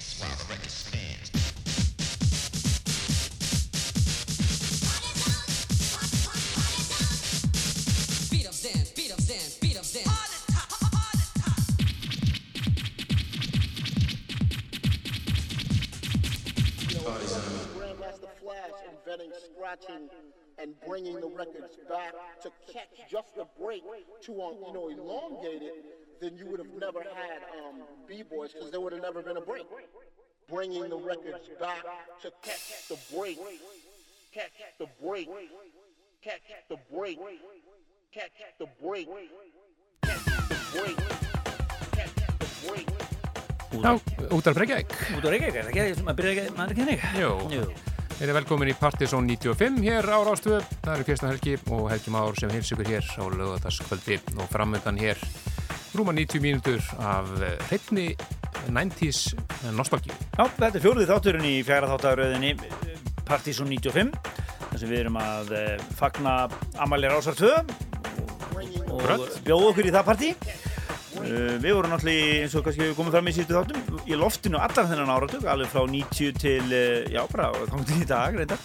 while the record spins. And bringing the records back to catch just a break to, um, you know, elongate it, then you would have never had um, B-boys because there would have never been a break. Bringing the records back to catch the break, catch the break, catch the break, catch the break, catch the break, catch the break. Já, út af Reykjavík. Út af Reykjavík, er það ekki, maður byrjar ekki, maður er ekki hennig? Jú. Jú. Þeir eru velkomin í Partizón 95 hér á Rástöðu. Það eru Kristján Helgi og Helgi Már sem heils ykkur hér á lögataskvöldi og framöndan hér rúma 90 mínútur af hreitni 90's nostálgíu. Já, þetta er fjóruði þátturinn í fjara þáttaröðinni Partizón 95 þar sem við erum að eh, fagna Amalie Rásar 2 og, bjóða okkur í það partí. Uh, við vorum náttúrulega eins og kannski við komum fram í síðustu þáttum í loftinu allar þennan áratug alveg frá 90 til, uh, já bara þá til í dag reyndar.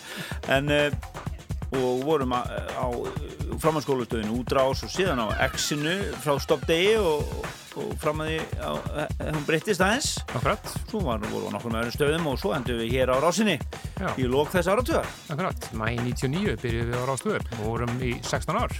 En, uh, og vorum á, á framhanskólustöðinu útrás og síðan á X-inu frá stoppdegi og og fram að því að hún breyttist aðeins. Akkurat. Svo var, voru við nokkur með öðrum stöðum og svo endur við hér á rásinni Já. í lók þess áratugar. Akkurat, mæ 99 byrjuðum við á rástöður og vorum í 16 ár.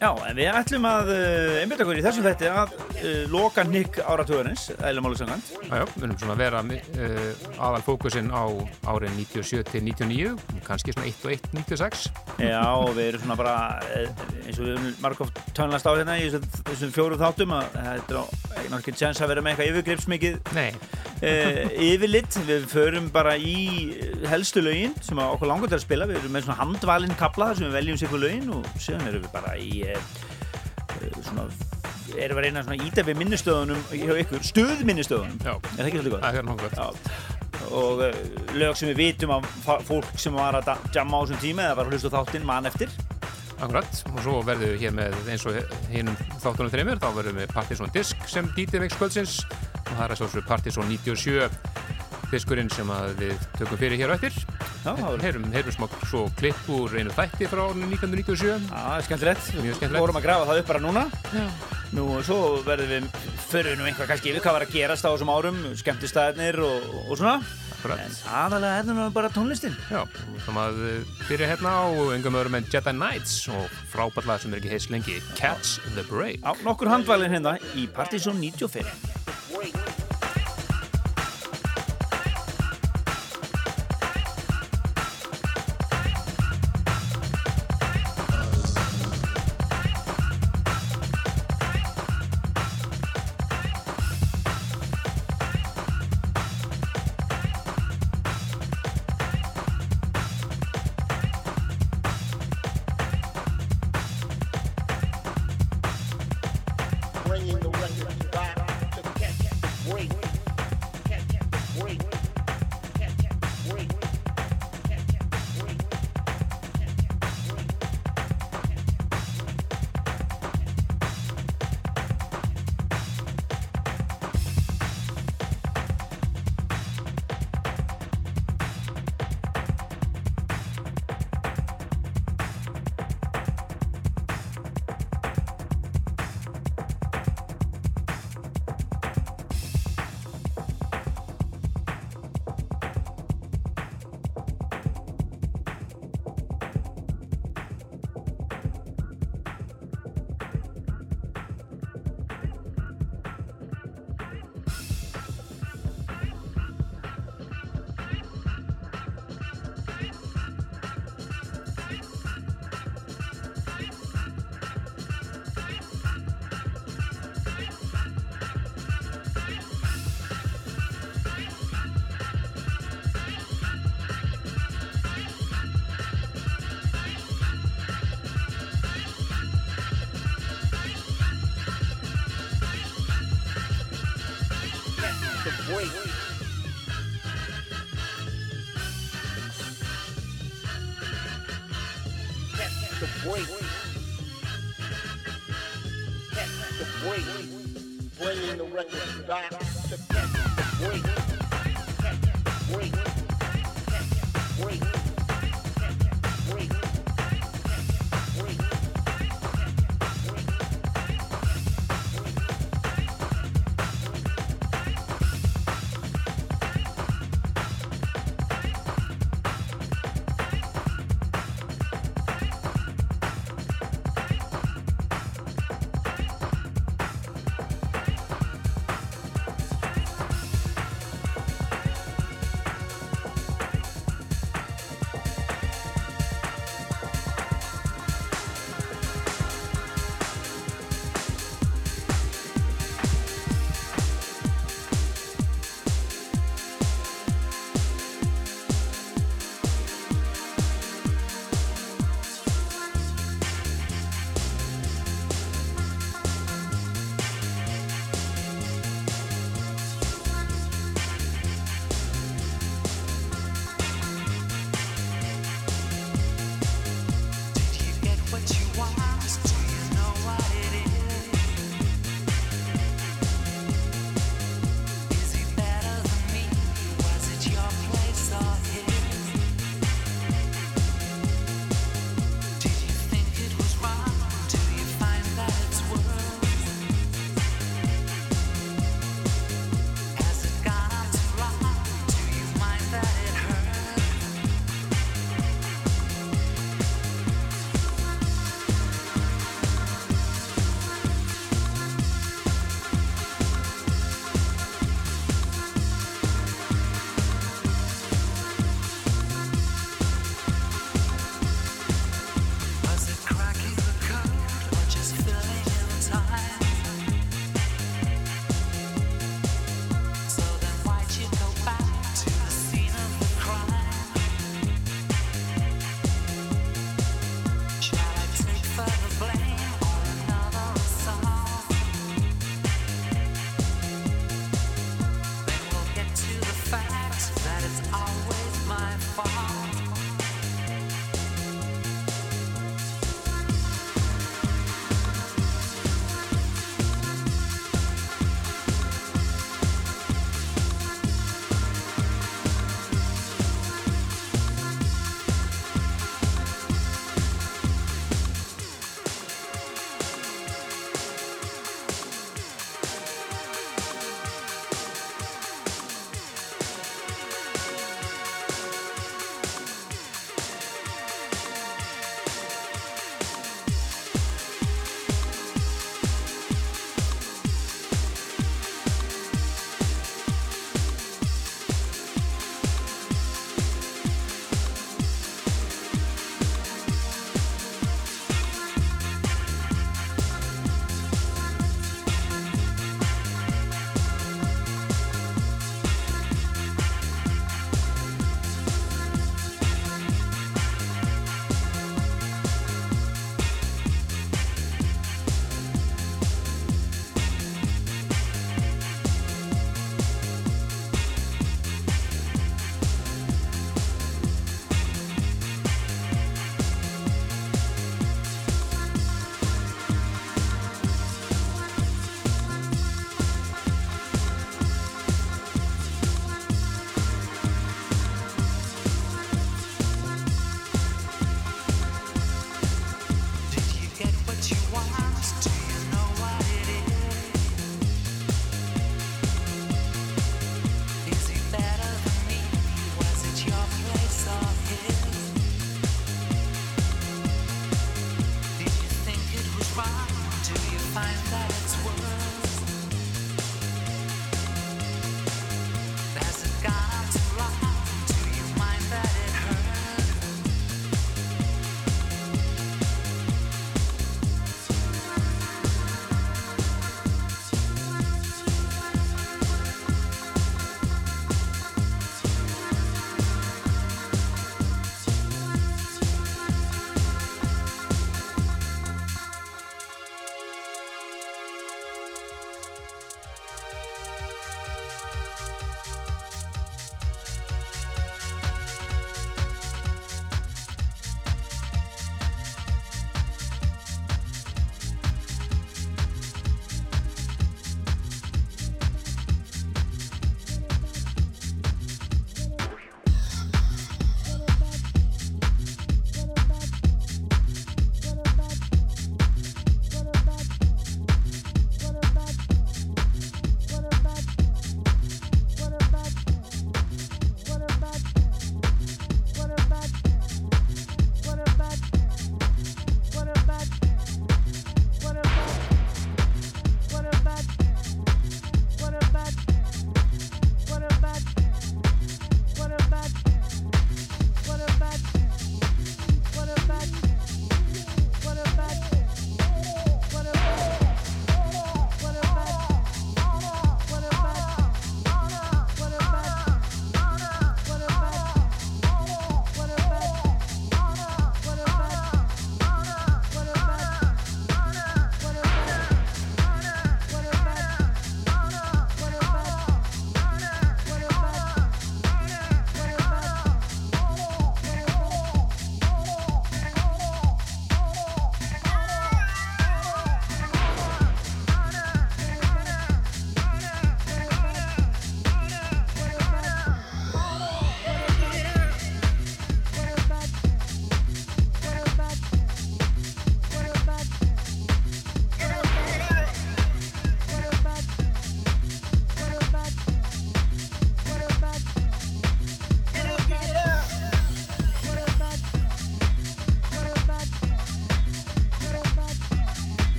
Já, en við ætlum að uh, einbyrja okkur í þessum þetti að uh, loka nikk áratugarins, eðlumáli sangant Já, við erum svona að vera uh, aðal fókusinn á árið 97 til 99, kannski svona 1 og 1 96 Já, við erum svona bara eins og við erum margóft tönlast á hérna í þessum fjóru þáttum að þetta er ekki tjans að vera með eitthvað yfirgripsmikið uh, yfirlitt við förum bara í helstu lögin sem okkur langar til að spila. Við erum með svona handvalinn kapla sem við veljum sér fyrir lögin og séðan erum við bara í uh, svona erum við að reyna að íta við minnistöðunum hjá ykkur, stuðminnistöðunum. Er það ekki svolítið gott? Það er náttúrulega og uh, lög sem við vitum af fólk sem var að jamma á þessum tíma eða var að hlusta þáttinn mann eftir Akkurat, og svo verðum við hér með eins og hinnum þáttunum þreymir, þá verðum við Partizón Disk sem dítið veik skvöldsins og það er að svo Partizón 97 diskurinn sem við tökum fyrir hér á eftir. Já, heyrum, heyrum smá svo klipp úr einu þætti frá 1997. Já, skemmtilegt. Mjög skemmtilegt. Við vorum að grafa það upp bara núna. Já. Nú, svo verðum við, fyrir við nú einhvað kannski yfir hvað var að gerast á þessum árum, skemmtistæðinir og, og svona. Akkurat. En aðalega er það bara tónlistin. Já, þannig að byrja hérna á engum öðrum en Jedi Knights og frábært sem er ekki heist lengi, Catch the Break. Já, nokkur handvælinn hérna í Partizón 95.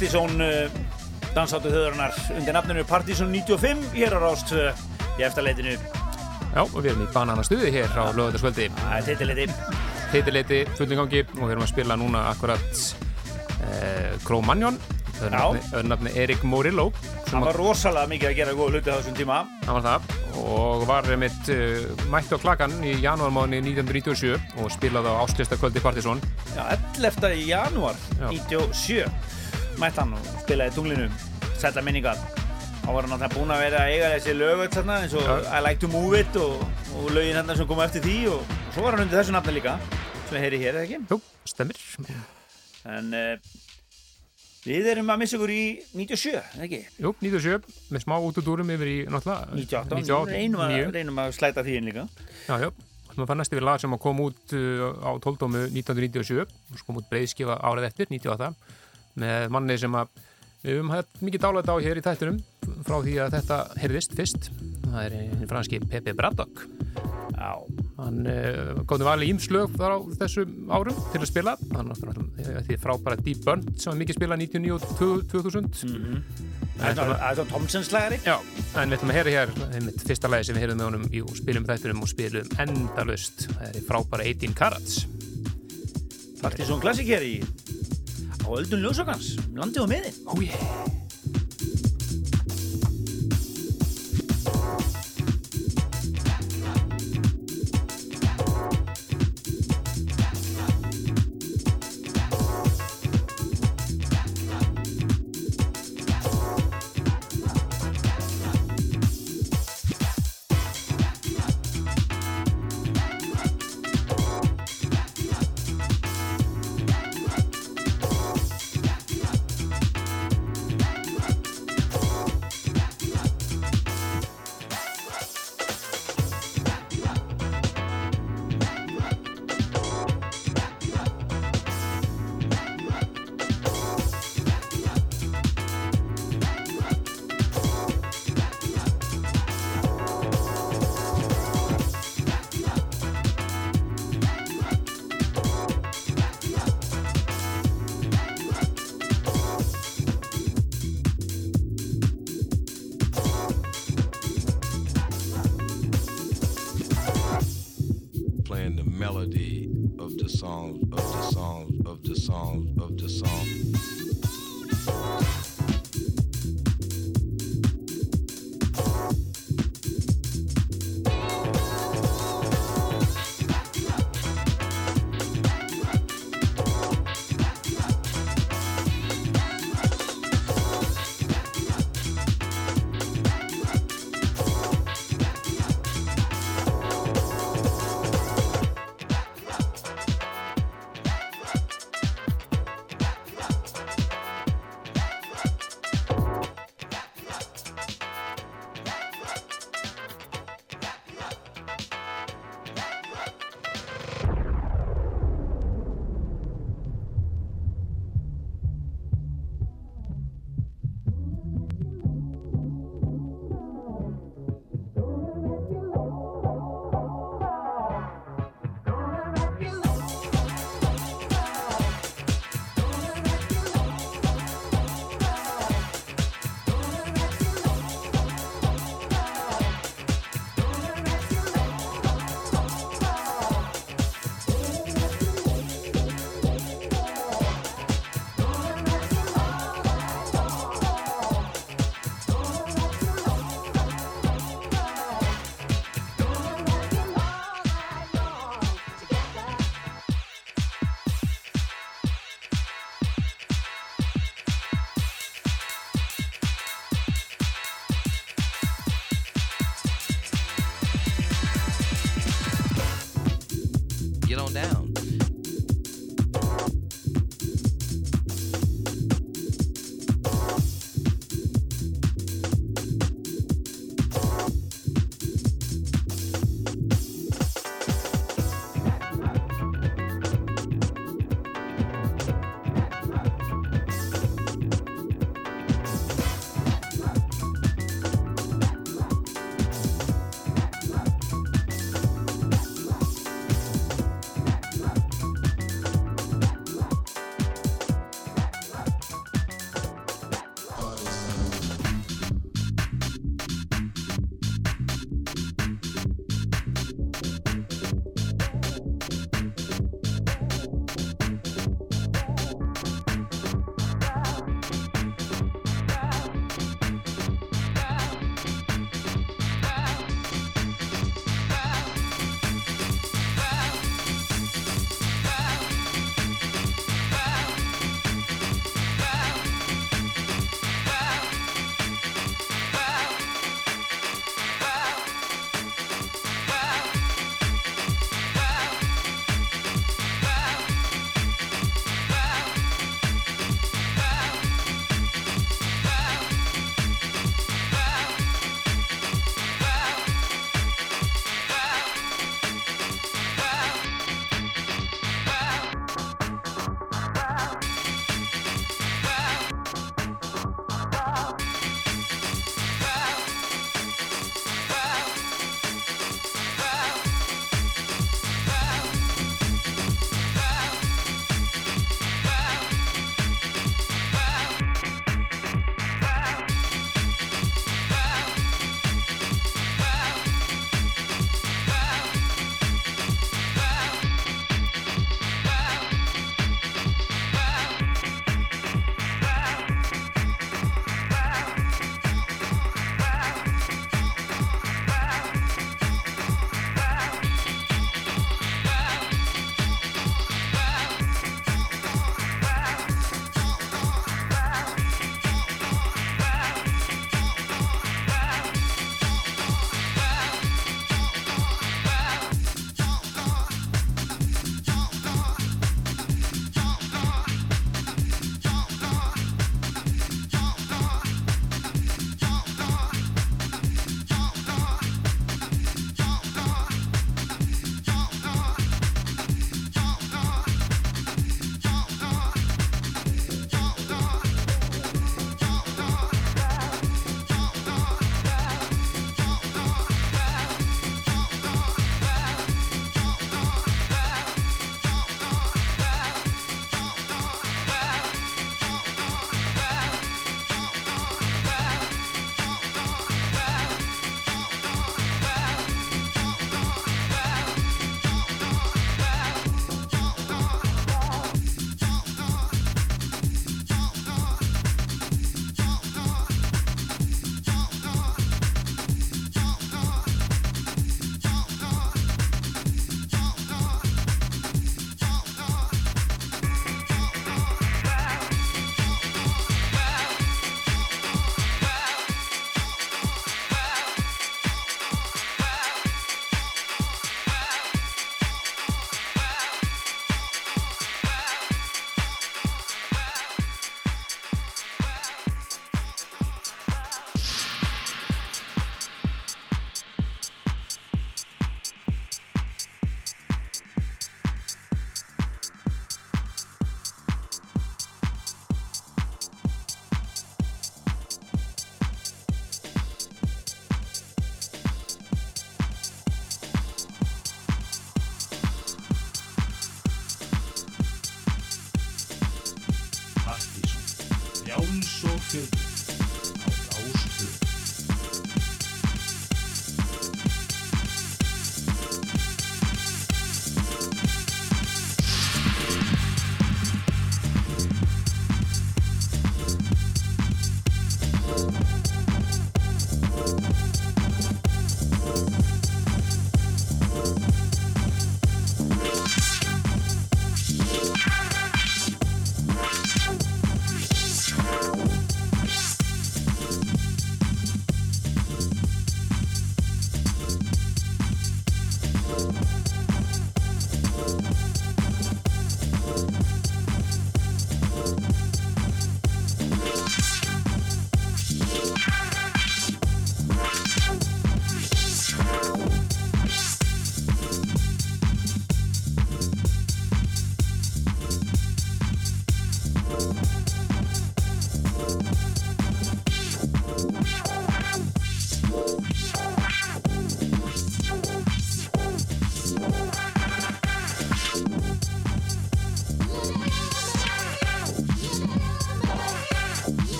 Partizón uh, dansáttu þauðurnar undir nafninu Partizón 95 hér á Rást í eftirleitinu. Já, og við erum í bananastuði hér á lögöldarskvöldi. Það er teitileiti. Teitileiti, fullningangi og við erum að spila núna akkurat eh, Krómanjón, öðrunafni Erik Morillo. Það var rosalega mikið að gera góð hluti á þessum tíma. Það var það og var mitt uh, mætti á klakan í janúarmáðinni 1997 og spilaði á áslistakvöldi Partizón. Já, 11. janúar 1997 mætti hann og spilaði tunglinu Sætla minningar þá var hann alltaf búin að vera að eiga þessi lögut eins og ja. I like to move it og, og lögin hann sem kom eftir því og, og svo var hann undir þessu nafni líka sem við heyri hér, eða ekki? Jú, stemmir en uh, við erum að missa ykkur í 97, eða ekki? Jú, 97, með smá út úr dúrum yfir í náttúrulega 98, 98 reynum, að, reynum að slæta því inn líka Já, já Það fannst yfir lag sem kom út uh, á 12. 1997 og kom út breyðskifa árið eftir, 98 með manni sem að við höfum hægt mikið dálægt á hér í tættunum frá því að þetta herðist fyrst. Það er einn franski Pepe Braddock. Já. Hann uh, eh, góði valið ímslög þar á þessum árum til að spila. Hann er því frábæra Deep Burn sem var mikið spilað 99 og 2000 mm -hmm. Það er svo Tomsons lagari. Já, en við ætlum að heyra hér einmitt fyrsta lagi sem við heyrum með honum í spilum þættunum og spilum endalust það er frábæra 18 Karats Partizón klassik hér í á öldun ljósokans, landi og miði. Ó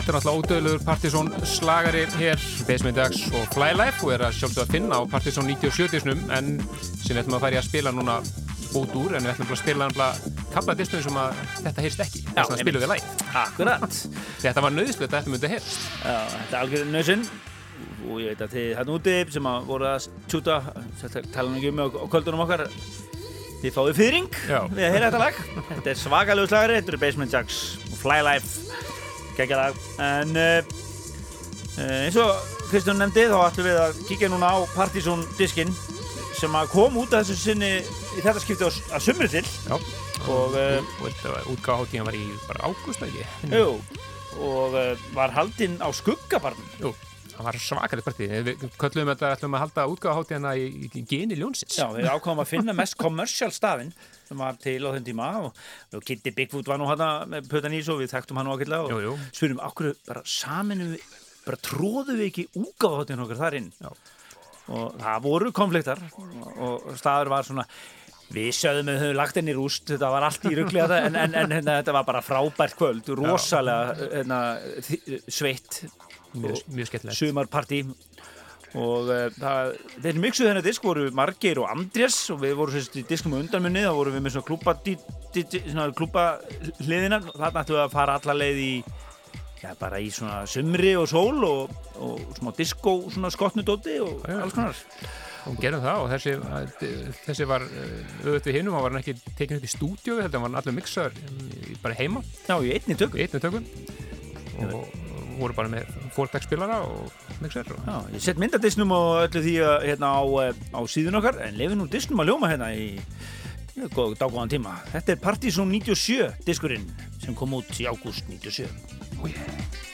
Þetta er náttúrulega ódöðluður Partizón slagari hér, Basement X og Flylife og er að sjálfsögða að finna á Partizón 97-disnum en sem við ætlum að færi að spila núna út úr en við ætlum að spila náttúrulega kapla disnum sem að þetta heyrst ekki þess að spilum við læg. Akkurat. Þetta var nöðslut að þetta myndi heyrst. Já, þetta er algjörðin nöðsinn og ég veit að þið hérna úti sem að voru að tjúta, tala ekki um á kvöldunum okkar þið fáið fyrring við að heyra þetta lag. Þetta er svakalegu slagari, þetta eru Basement Jacks og Flylife geggjalag en uh, eins og Kristján nefndi þá ætlum við að kíkja núna á Partizón diskin sem að kom út af þessu sinni í þetta skipti að sumri til. Já. og uh, útgáðháttíðan var í bara ágúst ekki? Jú, og uh, var haldinn á skuggabarnum. Jú það var svakalit partí. Við köllum þetta ætlum að halda útgáðháttíðana í, í, í geni ljónsins. Já, við ákváðum að finna mest kommersial stafinn sem var til á þenn tíma og, og Kitty Bigfoot var nú hana með Pötan Ís og við þekktum hann ákvelda og spyrum okkur bara saminu bara tróðum við ekki úgáðhóttinu okkar þar inn? Já. og það voru konfliktar og, og staður var svona við sögðum við höfum lagt henni rúst þetta var allt í ruggli en, en, en, en hérna, þetta var bara frábært kvöld rosalega hérna, sveitt mjög, mjög skemmtilegt. sumarparti og uh, það, þeir mixuð þennan disk voru Margeir og Andrés og við vorum sérst í diskum undanmunni þá vorum við með svona klúpa, hliðina. Þarna ættum við að fara alla leið í já, bara í svona sumri og sól og, og svona disko svona skotnudóti og ja, alls konar. Og gerum það og þessi, þessi var auðvitað hinnum, hann var ekki tekin upp í stúdíu þetta var allir mixaður bara heima. Já, í einni tökum, einni tökum. og voru bara með fórtagsspilara og mixer og... Já, ég sett myndadisnum og öllu því hérna á, eh, á síðun okkar en lefið nú disnum að ljóma hérna í dágóðan tíma. Þetta er Partizón 97 diskurinn sem kom út í ágúst 97. Oh yeah.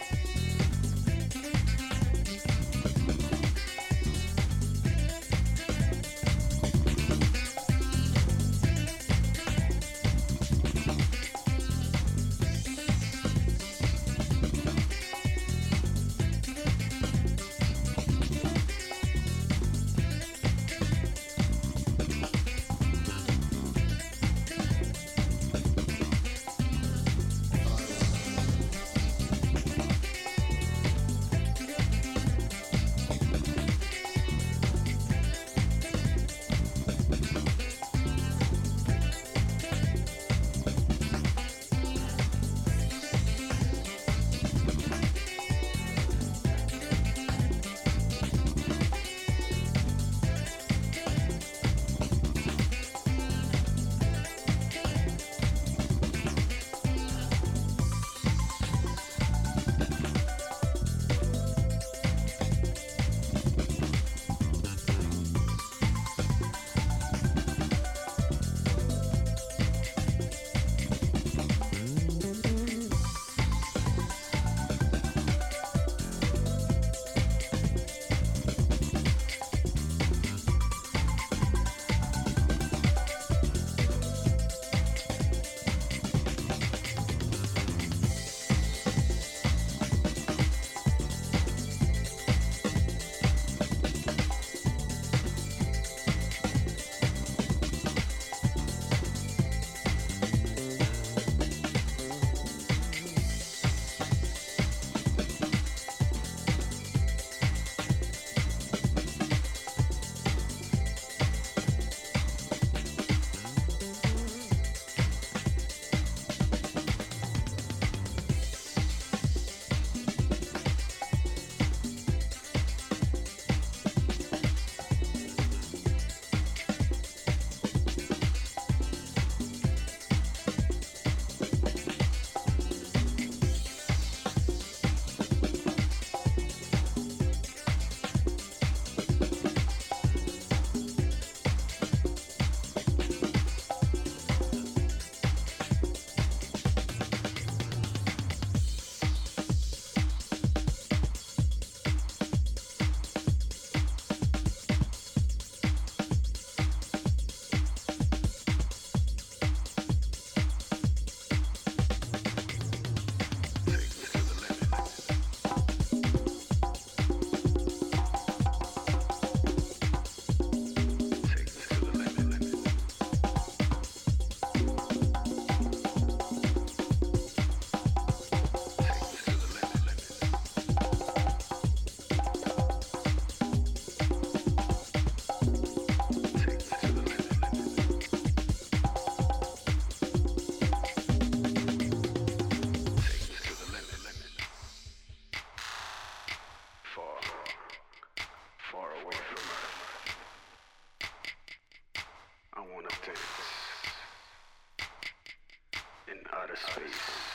space.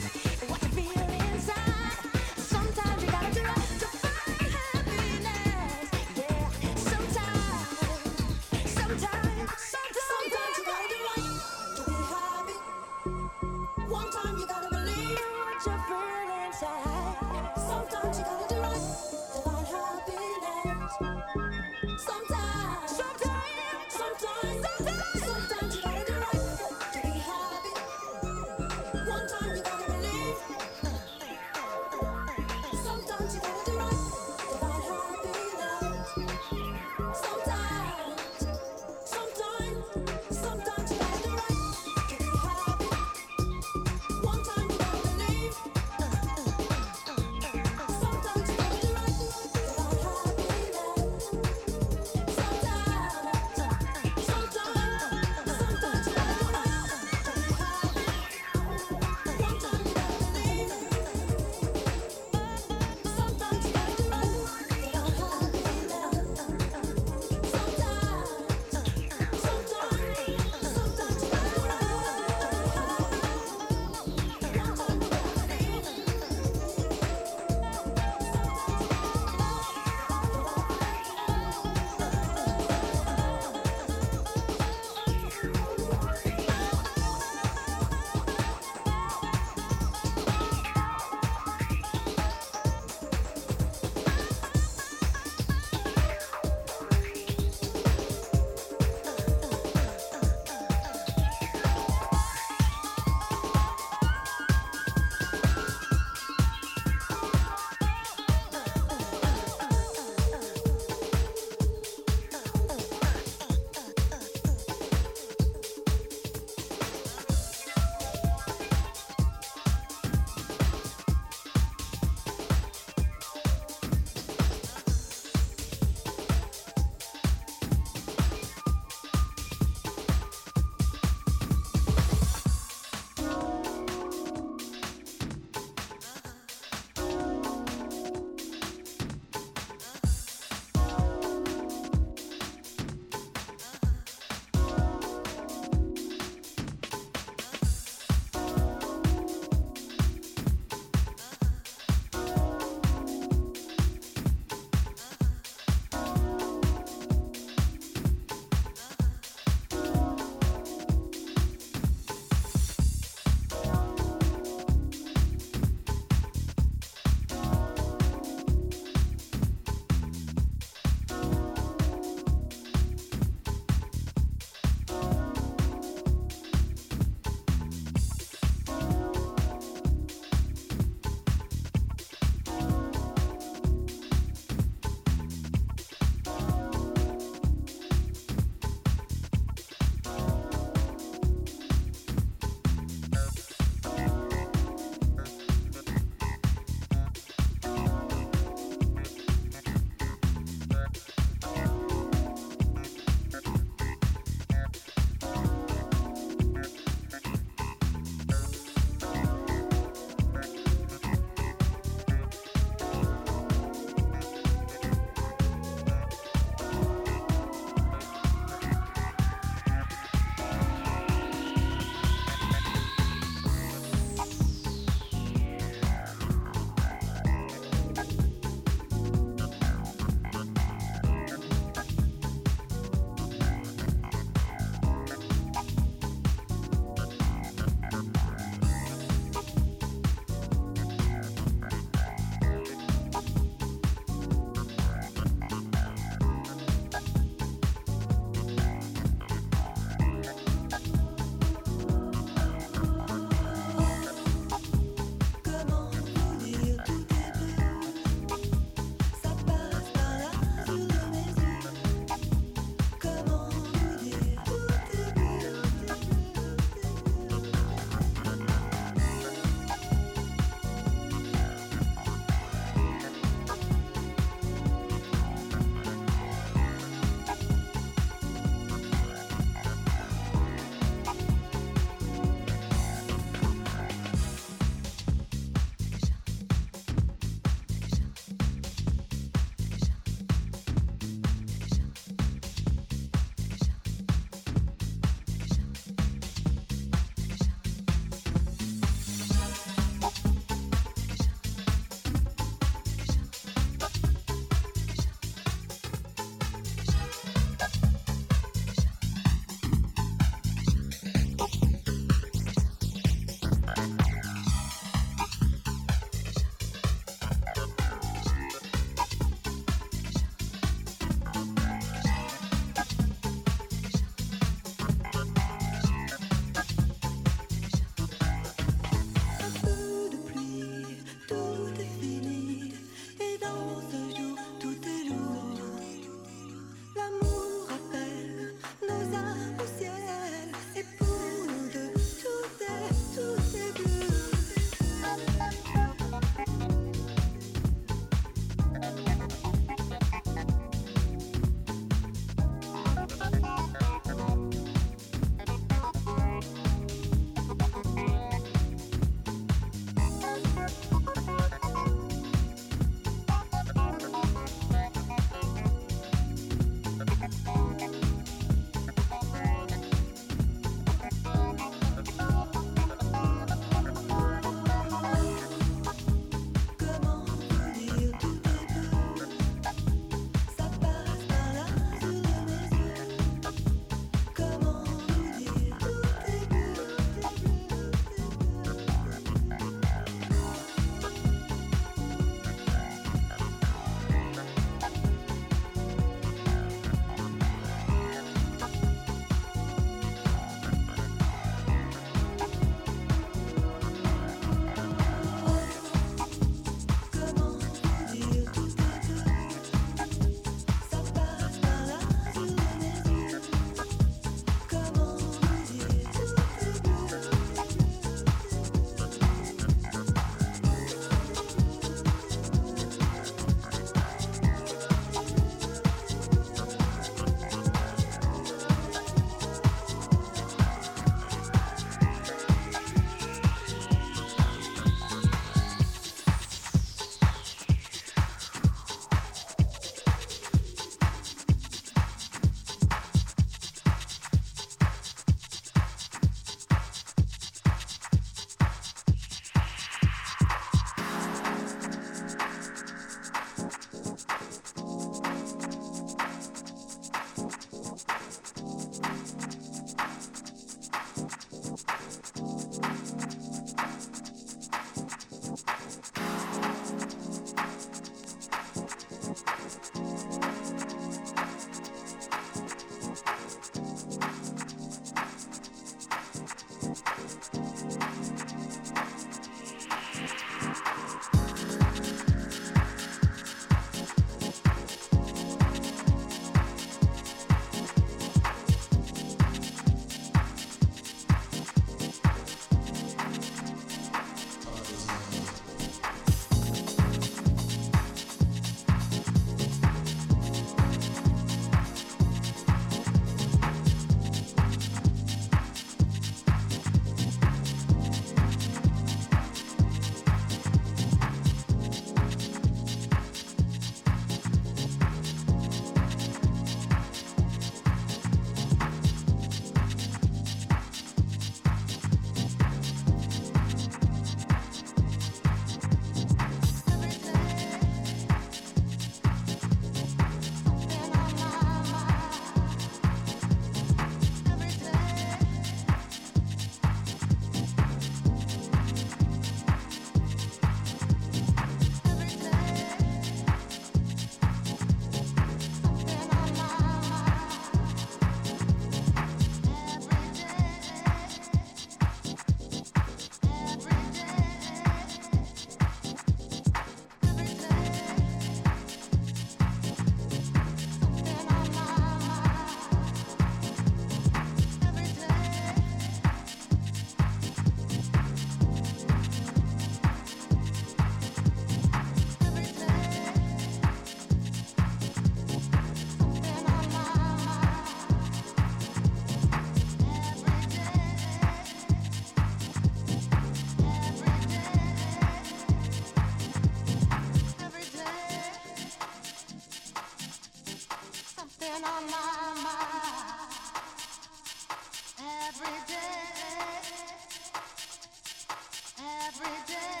Every day.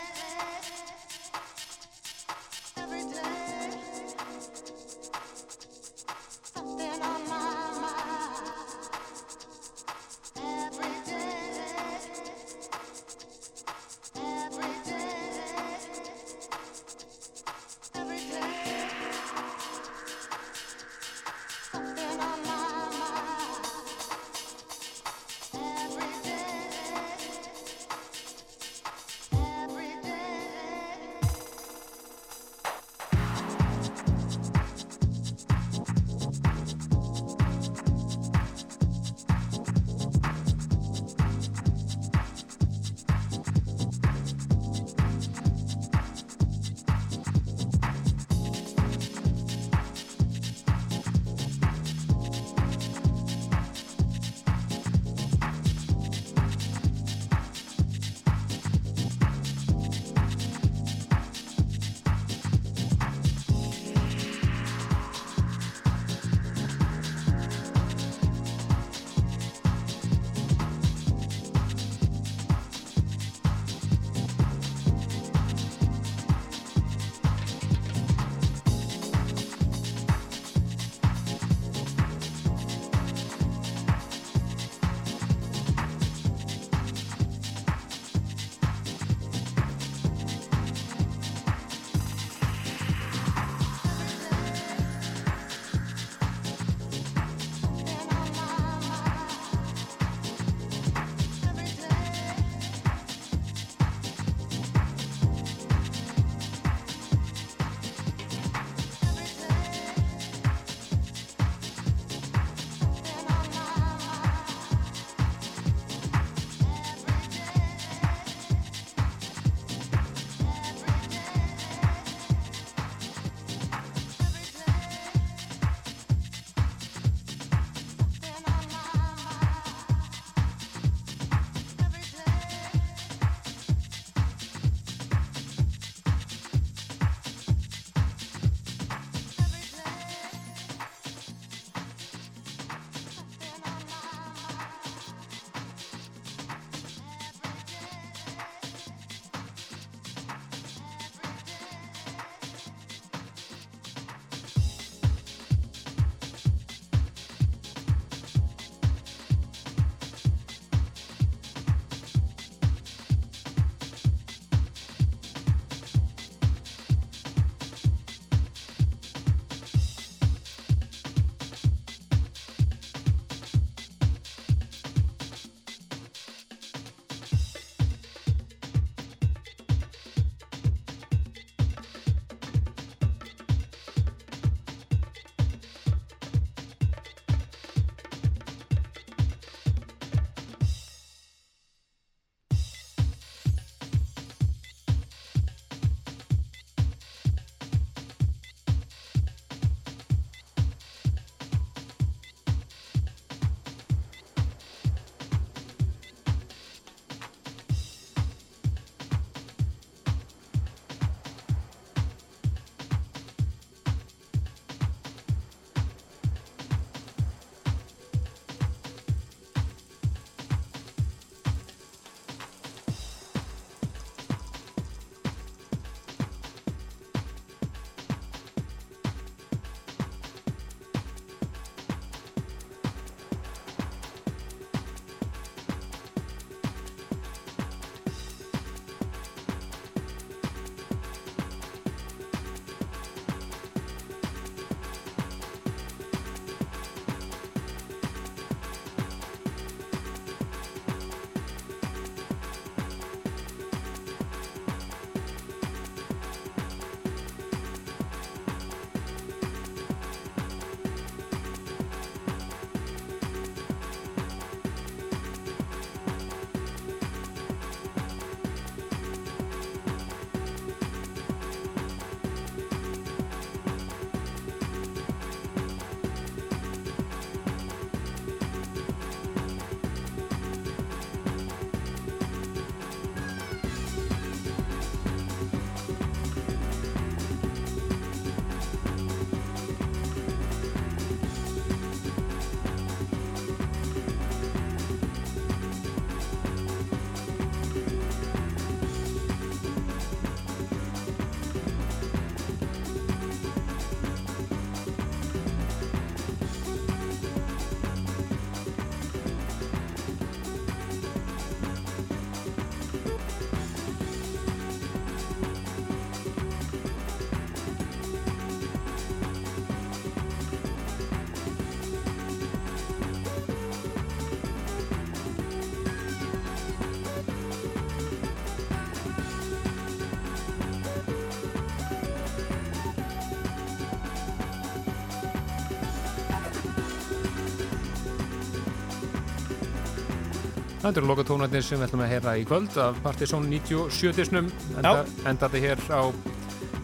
Það eru lokatónarnir sem við ætlum að heyra í kvöld af Partizón 97 disnum. Enda, endaði hér á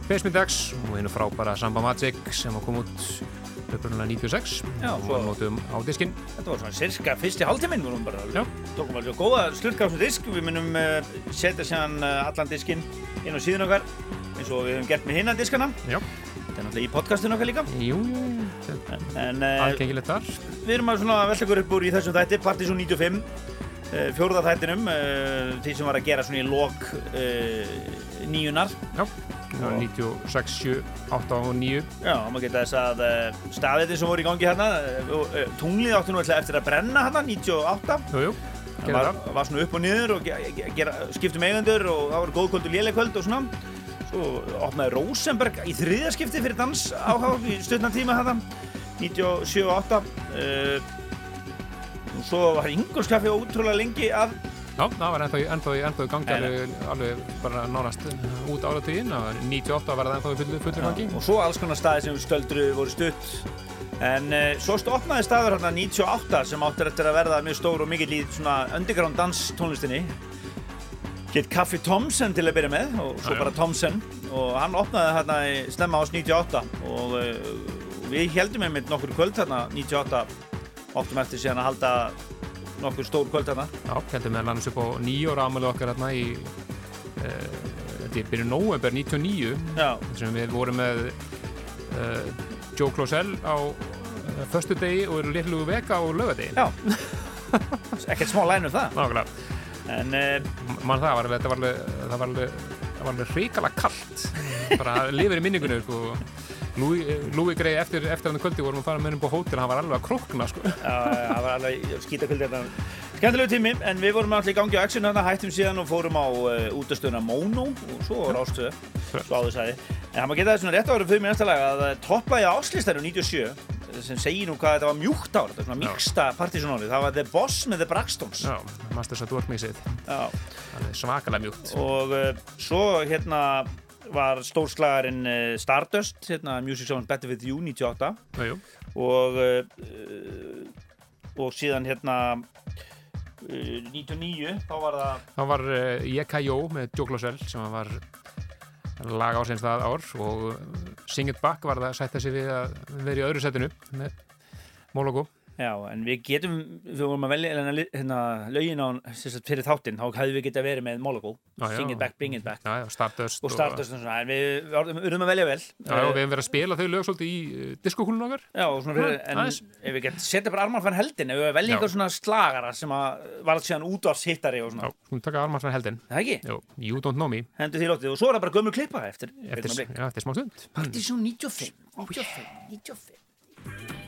Facemindex og einu frábæra Samba Magic sem á kom út upprunnulega 96 Já, og svo- notum á diskinn. Þetta var svona cirka fyrsti hálftíminn vorum bara Já. tókum alveg góða slurka á þessu disk. Við munum uh, setja séðan uh, allan diskinn inn á síðun okkar eins og við hefum gert með hinnan diskana. Já, þetta er náttúrulega í podcastinu okkar líka. Jú, jú, jú, en uh, aðgengilegt þar. við erum að svona velta ykkur upp úr í þessum þætti Partizón 95 uh, fjórða þættinum uh, því sem var að gera svona í lok uh, nýjunar Já, 96, 7, 8 og 9 Já, maður geta þess að uh, staðitin sem voru í gangi hérna uh, uh, tunglið áttu nú eftir að brenna hérna 98 Jú, jú, Það var, var svona upp og niður og skiptum eigendur og það var góðkvöld og lélegkvöld og svona. Svo opnaði Rosenberg í þriðja skipti fyrir dans áháf í stutnan tíma þetta 97 og 8 uh, og svo var Ingolskaffi ótrúlega lengi að Já, það var ennþá, í- gangi alveg, alveg bara nánast út áratuginn. Og 98 var það ennþá í fullu, fullu gangi. og svo alls konar staði sem stöldru voru stutt. En uh, svo stopnaði staður hérna 98 sem áttur eftir að verða mjög stór og mikill í svona underground dans tónlistinni Get Kaffi Thompson til að byrja með og svo Já, bara Thompson og hann opnaði hérna í stemma ás 98 og uh, við heldum einmitt nokkur kvöld hérna 98 áttum eftir síðan að halda nokkur stór kvöld hérna. Já, heldum meðal annars upp á nýjóra ámælu okkar hérna í uh, þetta er byrju november 99 Já, sem við vorum með uh, Joe Closell á uh, föstu degi og eru litlu veka á laugadegi já. Ekkert smá lænum það. Nákvæmlega, en uh, mann það var alveg, var alveg, það var alveg, var alveg hrikala kallt bara lifir í minningunni sko. Louis, Louis Grey eftir, eftir hann kvöldi vorum að fara með henni på hótel hann var alveg að krokna sko. Það var alveg skítakvöld þetta. Skemmtilegu tími, en við vorum alltaf í gangi á hérna, hættum síðan og fórum á uh, útastöðuna Mono og svo var ástöðu, svo áður sagði. En það maður geta það svona rétt ára fyrir mér næsta lag að uh, toppaði áslýstæru 97 sem segir nú hvað þetta var mjúkt ár, þetta er svona mýksta partysónálið, það var The Boss með The Braxtons. Já, Masters at Work mixið Já. svakalega mjúkt Og uh, svo hérna var stórslagarinn uh, Stardust, hérna Music Sounds Better With You 98 Jú, jú. og uh, og síðan hérna uh, 99 þá var það Það var uh, Yekajó með Joe Closell sem var lag ásins það ár og Sing It Back var það að sætta sig við að vera í öðru setinu með Mologo já, en við getum við vorum að velja hérna, hérna lögin á fyrir þáttinn, þá hefðu við getað verið með Mologo, Já, já. Sing It Back, Bring It Back. Já, já, Stardust og Stardust og svona, en við urðum að velja vel. Já, já, og við hefum verið að spila þau lög svolítið í uh, diskokúlun okkar. Já, og svona Já, en aðeins. ef við getum setja bara Armand van Heldin, ef við velja Já. einhver svona slagara sem að var síðan útvarshittari og Já, svona, hún taka Armarsson heldin það ekki? Jú, You Don't Know Me. Hendur því lótið og svo er það bara gömur klippa eftir, eftir, eftir já, eftir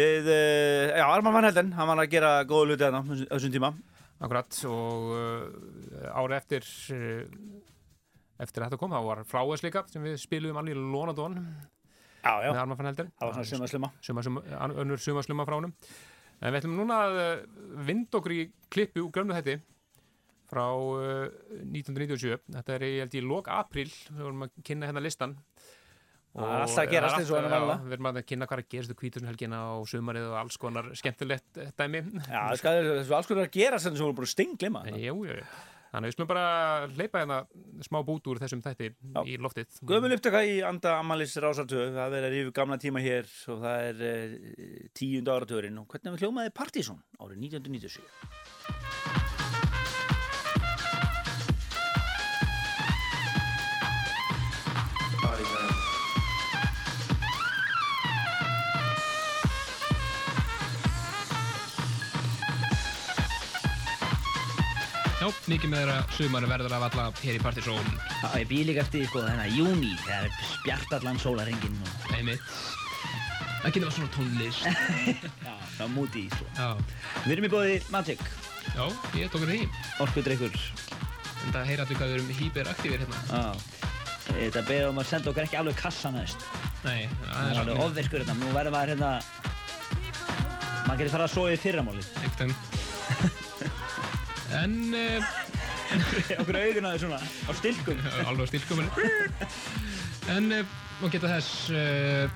Við, uh, já, Arman Van Helden, hann var að gera góða hluti þarna á þessum tíma. Akkurat og uh, ári eftir uh, eftir þetta kom, þá var Flowers líka sem við spilum alveg í Lónadón Já, já, með Arman van Helden. Það var svona sumasluma. suma, suma, önnur sumasluma frá honum. En við ætlum núna að vinda okkur í klippu úr grömmu þetta frá uh, 1997 þetta er í, ég, lok april við vorum að kynna hérna listan Það alltaf gerast er eins og alltaf- venjulega. já, Við erum að kynna hvað er að gerast kvíturinn helgina og sumarið og alls konar skemmtilegt eh, dæmi Já, þessu alls konar að gera sem þú voru bara stingglima. Jú, jú, jú. Þannig að við skulum bara hleypa hérna smá bút úr þessum þætti Já. í loftið. Gömul upptaka í anda Amalis Rásartöð, það er að rífa gamla tíma hér og það er uh, tíund áratugurinn og hvernig við hljómaði Partizón árið 1997. mikið með þeirra sumar verður að valla hér í Partizón. Já, ég býð líka eftir sko þennan júni þegar er spjart allan sólarhengin og Einmitt. Það getur var svona tónlist. já, það er múti sko. Já, Við erum í bóði Magic, já, ég tók hérna því. orkudrykkur. En það heyra allir hvað við erum hyperaktífir hérna. Já. Þetta beður um að senda okkur ekki alveg kassa næst. Nei, Það það er alveg ofverkur hérna. Nú verður maður hérna, maður getur fara að sofa í fyrramálið. En, uh, okkur augun á því svona, á stilkum. alveg á stilkominni. En, uh, maður geta þess, uh,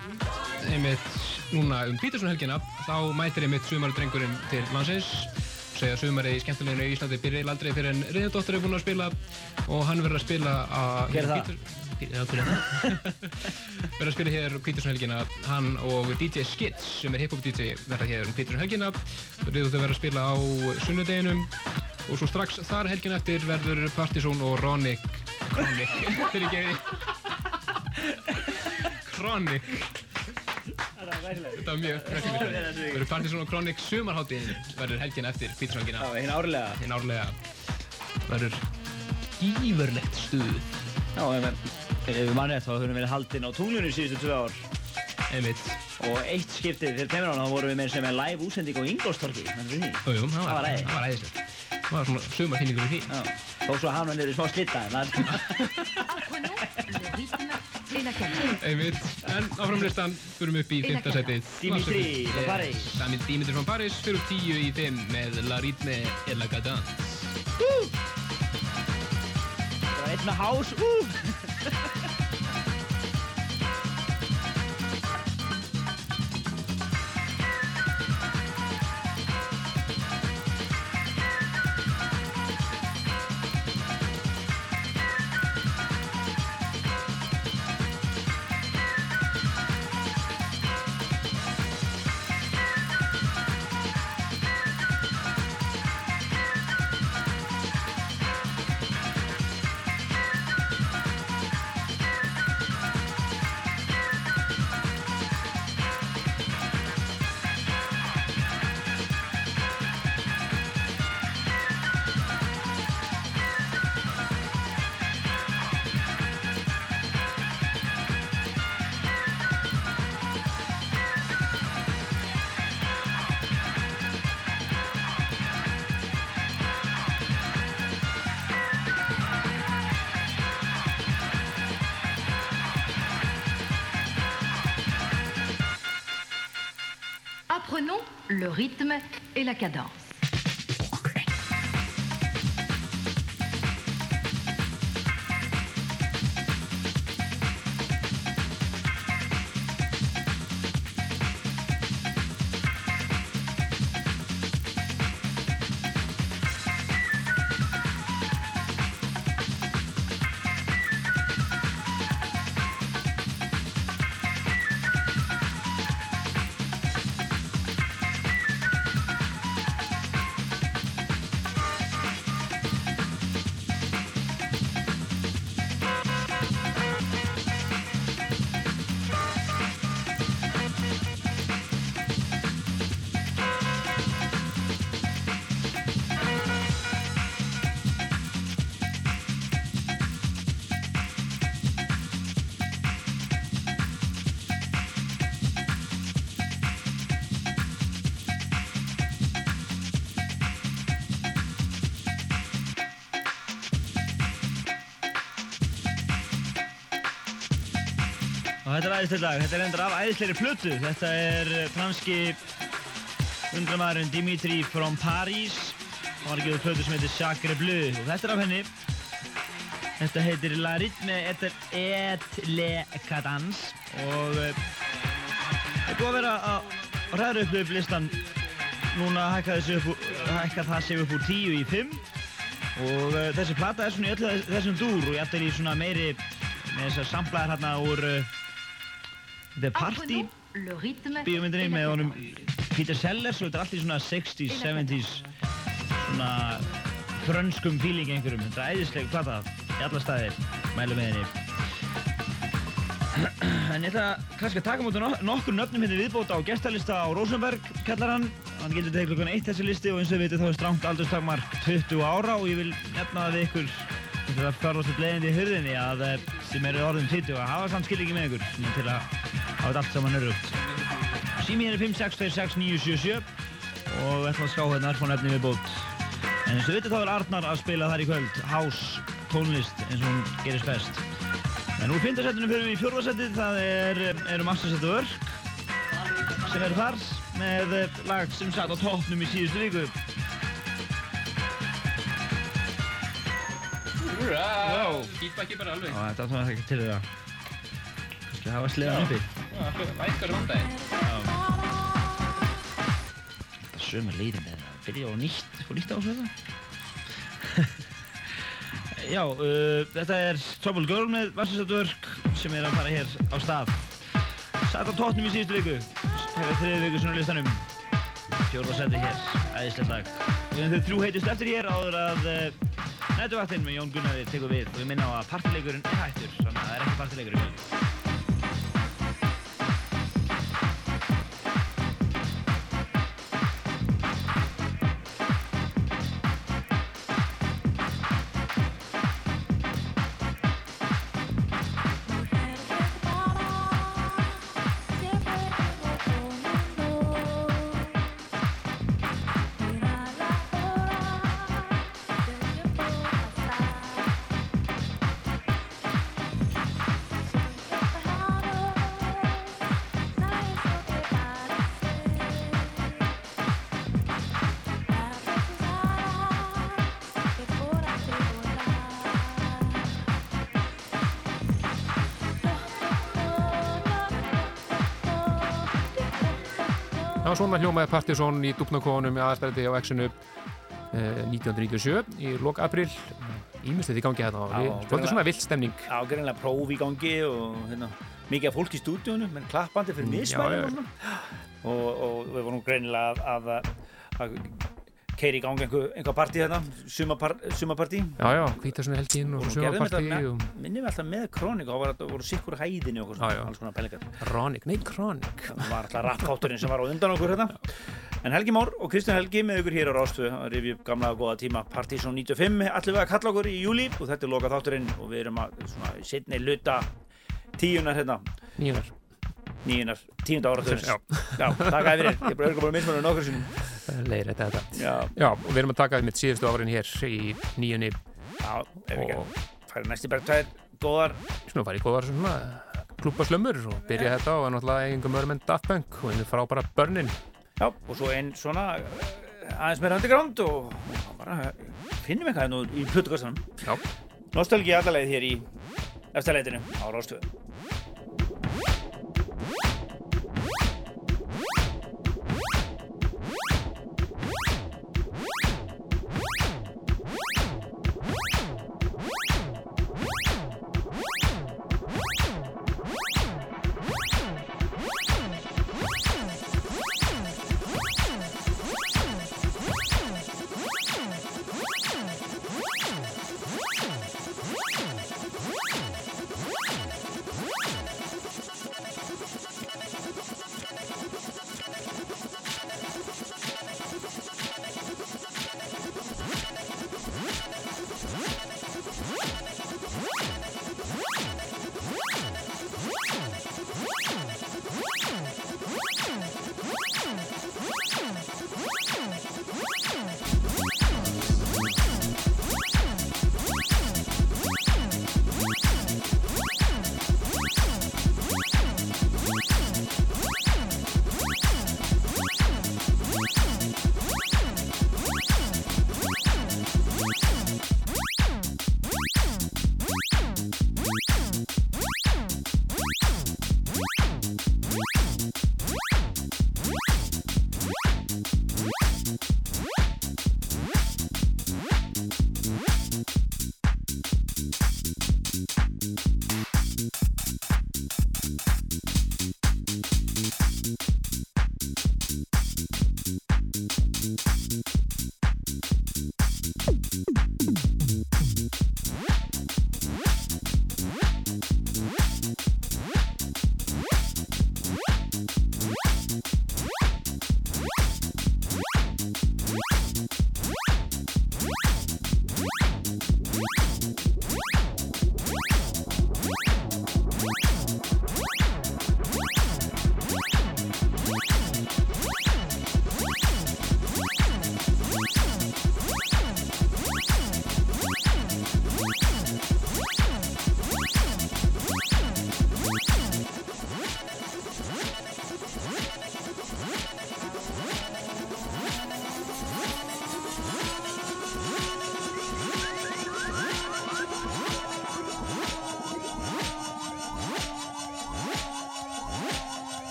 einmitt, núna um Peterson helgina, þá mætir einmitt sumardrengurinn til landsins. Segja sumarið í skemmtileginu í Íslandi. Byrja aldrei fyrir en Riðardóttir er búinn að spila og hann verður að spila að Hver er það? Er verður að spila hér Peterson helgina. Hann og DJ Skids sem er hip-hop DJ verða hér um Peterson helgina. Riðardóttir verður að spila á sunnudeginum. Og svo strax þar helgina eftir verður Partizón og Ronic Kronic fyrir ekki Kronic Þetta var mjög krækjum Það verður Partizón og Kronic sumarháttíðin verður helgina eftir helgina Já, hinn árlega. hinn árlega verður gífurlegt stuð Já, ef við mannið þá höfum við haldinn á tunglunni síðustu tvö ár. einmitt Og eitt skiptið fyrir tveimur ára þá vorum við með sem er live útsending á Ingolstorki. Þannig því. Jú, jú, það var var, æði. það var æðislegt það var svona sumarfinningur í því Já. Þó svo hann einmitt en áfram listan fyrir upp í fymta setið Dimitri frá París. Dami- Dimitri frá Paris fyrir upp tíu í fimm með La Ritme et la Cadence. Það var einn með hás. Apprenons le rythme et la cadence. Þetta æðislega lag. Þetta er endur af æðislegri plötu. Þetta er eh, franski undramæðurinn Dimitri from Paris. Hann var að gefa út plötu sem heitir Sacre Bleu og þetta er af henni. Þetta heitir La Rythme et, le Cadence og uh, er búið að vera að ræða upp upp listan. Núna hækka það sig upp úr 10 í 5 og uh, þessi plata er svona í öllu þessum dúr og ég ætla í svona meiri með þessar samplaðar hérna úr uh, The Party. Bíómyndinni með honum. Peter Sellers og þetta er allt í svona 60s, 70s svona frönskum feeling einhverjum. Þetta er æðisleg plata í alla staðir mælu með henni. En ég ætla kannski að taka mútið nokkur nöfnum hérna viðbóta á gestalista á Rosenberg kallar hann. Hann getur til klukkan eitt þessi listi og eins og við veitum þá er stránt aldurstakmark 20 ára og ég vil nefna það við ykkur þetta er fjárvastu bleiðindi í hurðinni að eh, sem eru orðin 20 að hafa samt skilningi með ykkur til að hafa þetta allt saman örugt Sími er 5626977 og við ætlum að ská hérna erfá nefni við bót. En eins og vitið þá er Arnar að spila þar í kvöld, house tónlist eins og hún gerist best. En úr fintasettinu fyrir við í fjórfasettið, það er, eru Masterset og Örk sem eru þar með lag sem satt á toppnum í síðustu viku. Úrra, feedbacki bara alveg. Og þetta áttum við ekki til þeirra. Kannski hafa sleðan uppi. Vækkar vandaginn. Sömur leiðin með það. Byrja á nýtt, fór nýtt á þessu þetta? Já, uh, þetta er Trouble Girl með Varsisatörk sem er að fara hér á stað. Satt á tóttnum í síðustu viku. Hefur þriði viku svona listanum. Fjórða seti hér, æðislega dag. Við höfum þau þrjú heitust eftir hér áður að uh, nætuvaktinn með Jón Gunnaði tekur við og við minna á að partileikurinn er hættur, þannig að það er ekki partileikur svona hljómaði Partisón í Dúknakónum í aðstæði á eh, 1997 í lok april. Ímestið í gangi hérna og greinilega. svolítið svona vilt stemning. ágærinlega próf í gangi og hérna, mikið fólk í stúdíunum, menn klappandi fyrir Mm, já. og. Og, og við vorum greinilega að, að, að keiri í gangi einhver, einhver partí sumapar, sumapartí. Já, já, Og svo gerðum þetta sömapartí með, og minnum við alltaf með krónik og það voru sikkur hæðinni og okkur Já, já. svona, alls konar pælingar. Rónik, nei, Krónik. Það var alltaf rappátturinn sem var á undan okkur hérna. En Helgi Már og Kristján Helgi með ykkur hér á Rástfu að rifja upp gamla og góða tíma Partizón 95 allir við að kalla okkur í júli og þetta er loka þátturinn og við erum að svona í luta tíunar hérna Nýjunar. Nýjunar, Já. Já, takk að fyrir, ég er bara örgulega bara mismunum nokkur sinnum. Leir þetta. Þetta. Já, Já, og við erum að taka mitt síðustu árin hér í nýjunni. Já, ef ekki og færi næst í berg tvær góðar. Svona farið góðar svona klúpaslömmur og byrja þetta á að náttúrulega eigingum örum en Daft Punk og einu frábæra börnin. Já, og svo einn svona eh, aðeins meira underground og og bara finnum eitthvað nú í plötukassanum. Já. Nostalgi allalegið hér í eftirleitinu á What?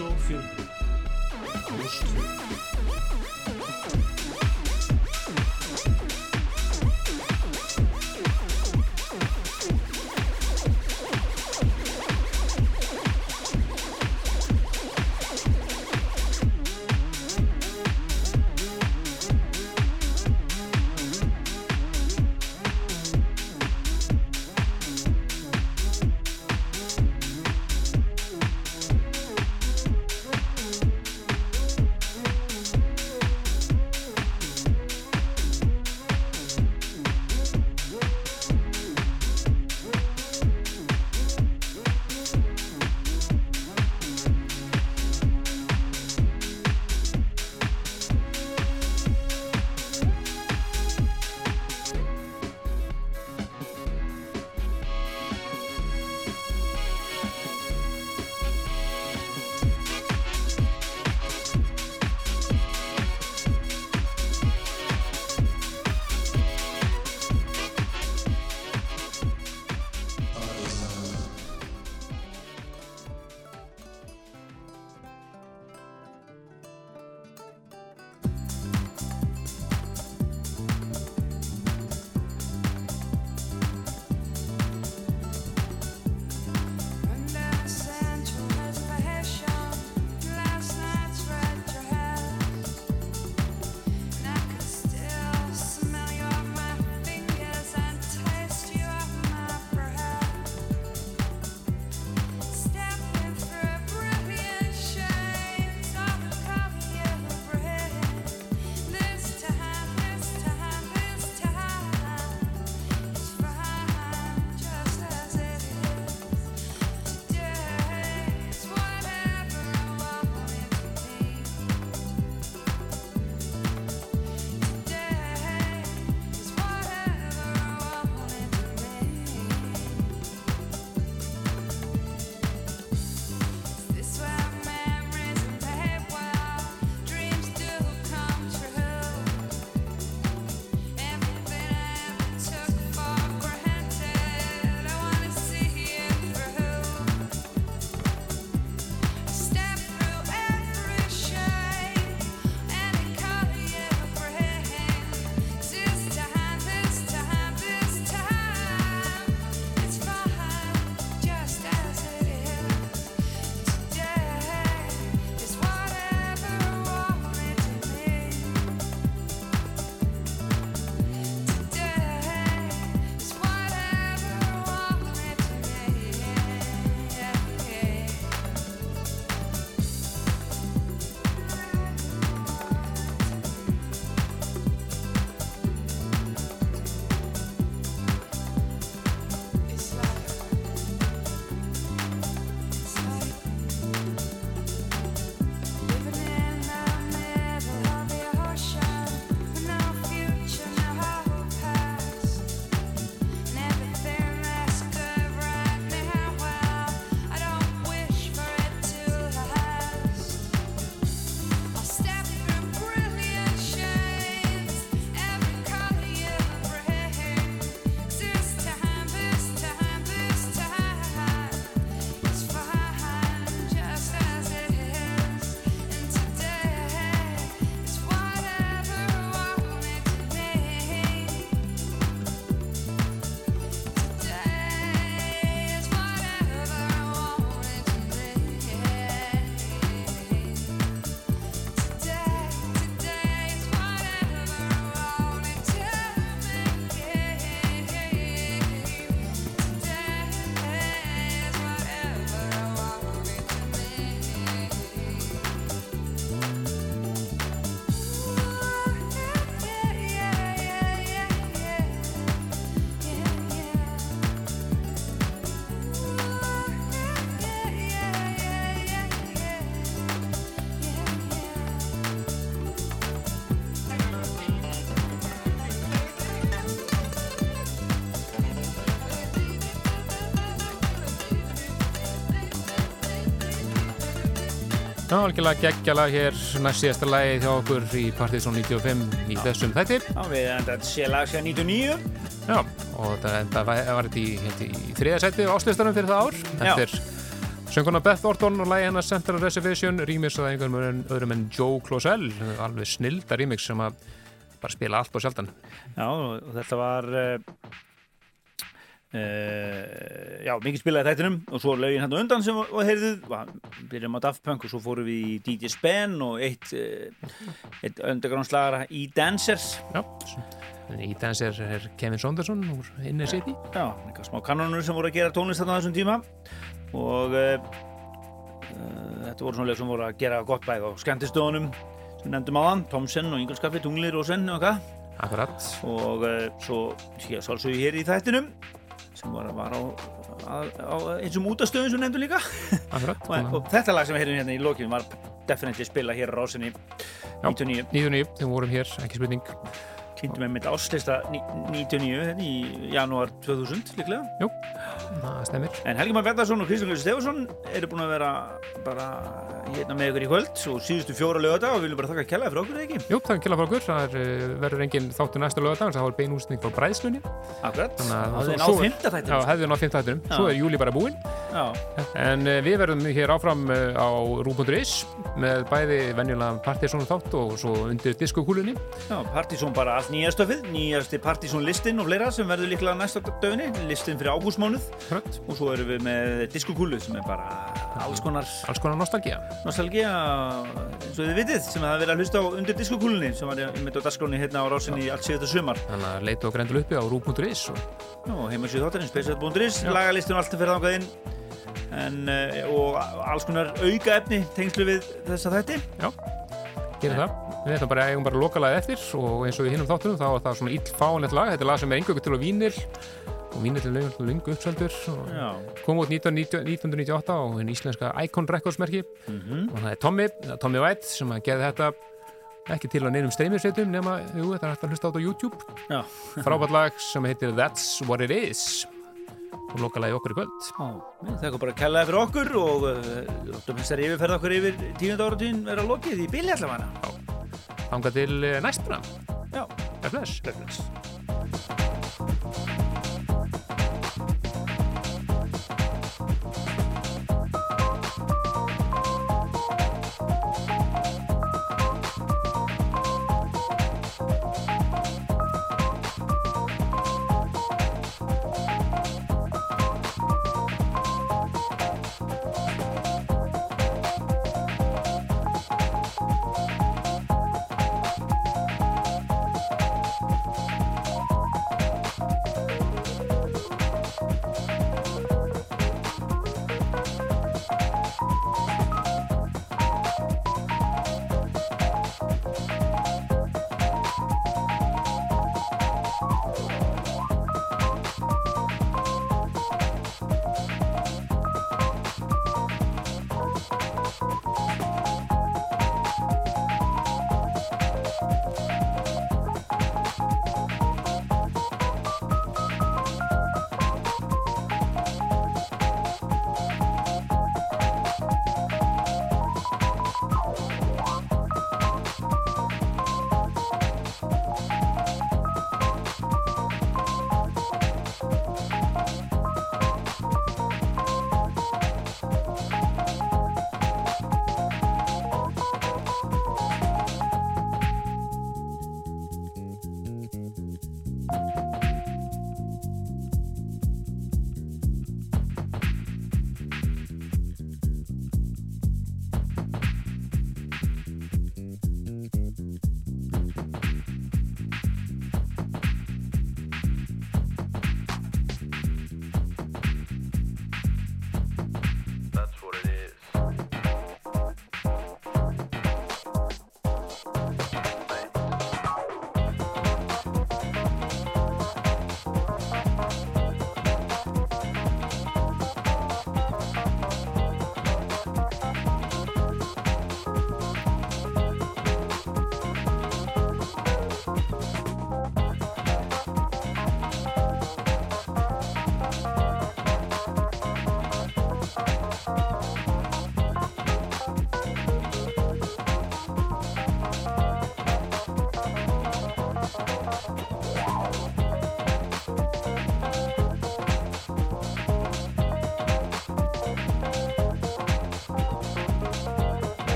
show filme. Já, algjörlega geggjala hér næst síðasta lagi hjá okkur í Partizón 95 í þessum þætti. Já, við enda þetta sé lag sér 99. Já, og þetta enda var þetta í, hérna, í þriða seti áslistanum fyrir það ár. Þetta Já. er Sönguna Beth Orton og lægi hennar Central Reservation remix að einhverjum öðrum en Joe Closell alveg snilda remix sem að bara spila allt og sjaldan Já, og þetta var uh, uh, já, mikið spilaði þættinum og svo lögin hann undan sem var heyrðuð. Var- byrjum á Daft Punk og svo fórum við í DJ Spen og eitt, uh, eitt undergroundslagara í Dancers. Já, í danser er Kevin Saunderson úr Inner City. Já, eitthvað smá kanonur sem voru að gera tónlist þarna þessum tíma. Og uh, uh, þetta voru svona lög sem voru að gera gott bæð á skemmtistöðunum sem nefndum þann, Tomsen og Ingolskaffi, Tunglir og Senn og eitthvað. Akkurat. Og svo ég sálsögðu hér í þættinum sem var, var á, á, á eins og útastöðum sem nefndum líka. Akkurat og, og þetta lag sem við heyrðum hérna í lokinu var definitely spila hér á rásinni 99 99, þegar vorum hér, ekki spurning. Kynntum við mitt áslista 99 hérna í janúar 2000 líklega. Jú, það stemmir En Helgi Már Bjarnarsson og Kristján Ljósi Stefansson eru búin að vera bara hérna með ykkur í kvöld og síðustu fjóra lögata og við viljum bara þakka kjallaði fyrir okkur ekki? Jú, það er kjalla frá okkur, það er, uh, verður engin þáttur næsta lögadag, það var bein úsning frá bræðslunni. Akkurat, það er svo- náð fymta Já, þættinum hefði nátt 5 þættinum, svo er júli bara búinn. Já, En uh, við verðum hér áfram uh, á Rú.is með bæði venjulega Partiðsson þátt og svo undir diskokúlunni. Já, Partizón bara allt nýja stöfið, nýjasti Partizón listin og fleira sem verður líklega næsta dögni, listin fyrir ágústmánuð Hrött. og svo erum við með diskokúlu sem er bara alls konar Alls konar nostalgía nostalgía eins og þið vitið sem það er verið að hlusta á undir diskokúlunni sem var með á dagskráni hérna á rásinni allt síðan sumar Þannig að leita og grendul uppi á Rú.is og heimasíðu þáttarins, spesial.is, lagalistin og allt er fyrir þangað inn en, uh, og alls konar auka efni tengslu við þessa þætti Já, gerum það. Við ætlum bara að eigum bara lokalagið eftir og eins og í hinnum þáttunum þá er það svona illfánlegt lag. Þetta er lag sem er engöku til á vínil og vínil er lengur lengur uppseldur kom út 1990 1998 á hinn íslenska Icon Records merki og það er Tommy, Tommy White sem að geði þetta ekki til á neinum streymisveitum nema, jú, þetta er hægt að hlusta á þetta á YouTube. Frábært lag sem heitir That's What It Is. Og lokalagið okkur í kvöld. Við þakka bara að kellaði fyrir okkur og þáttum þessari yfirferð okkur yfir tíund áratíðin vera lokið í bíli allavega. Þanga til eh, næst bara. Já, bless. Bless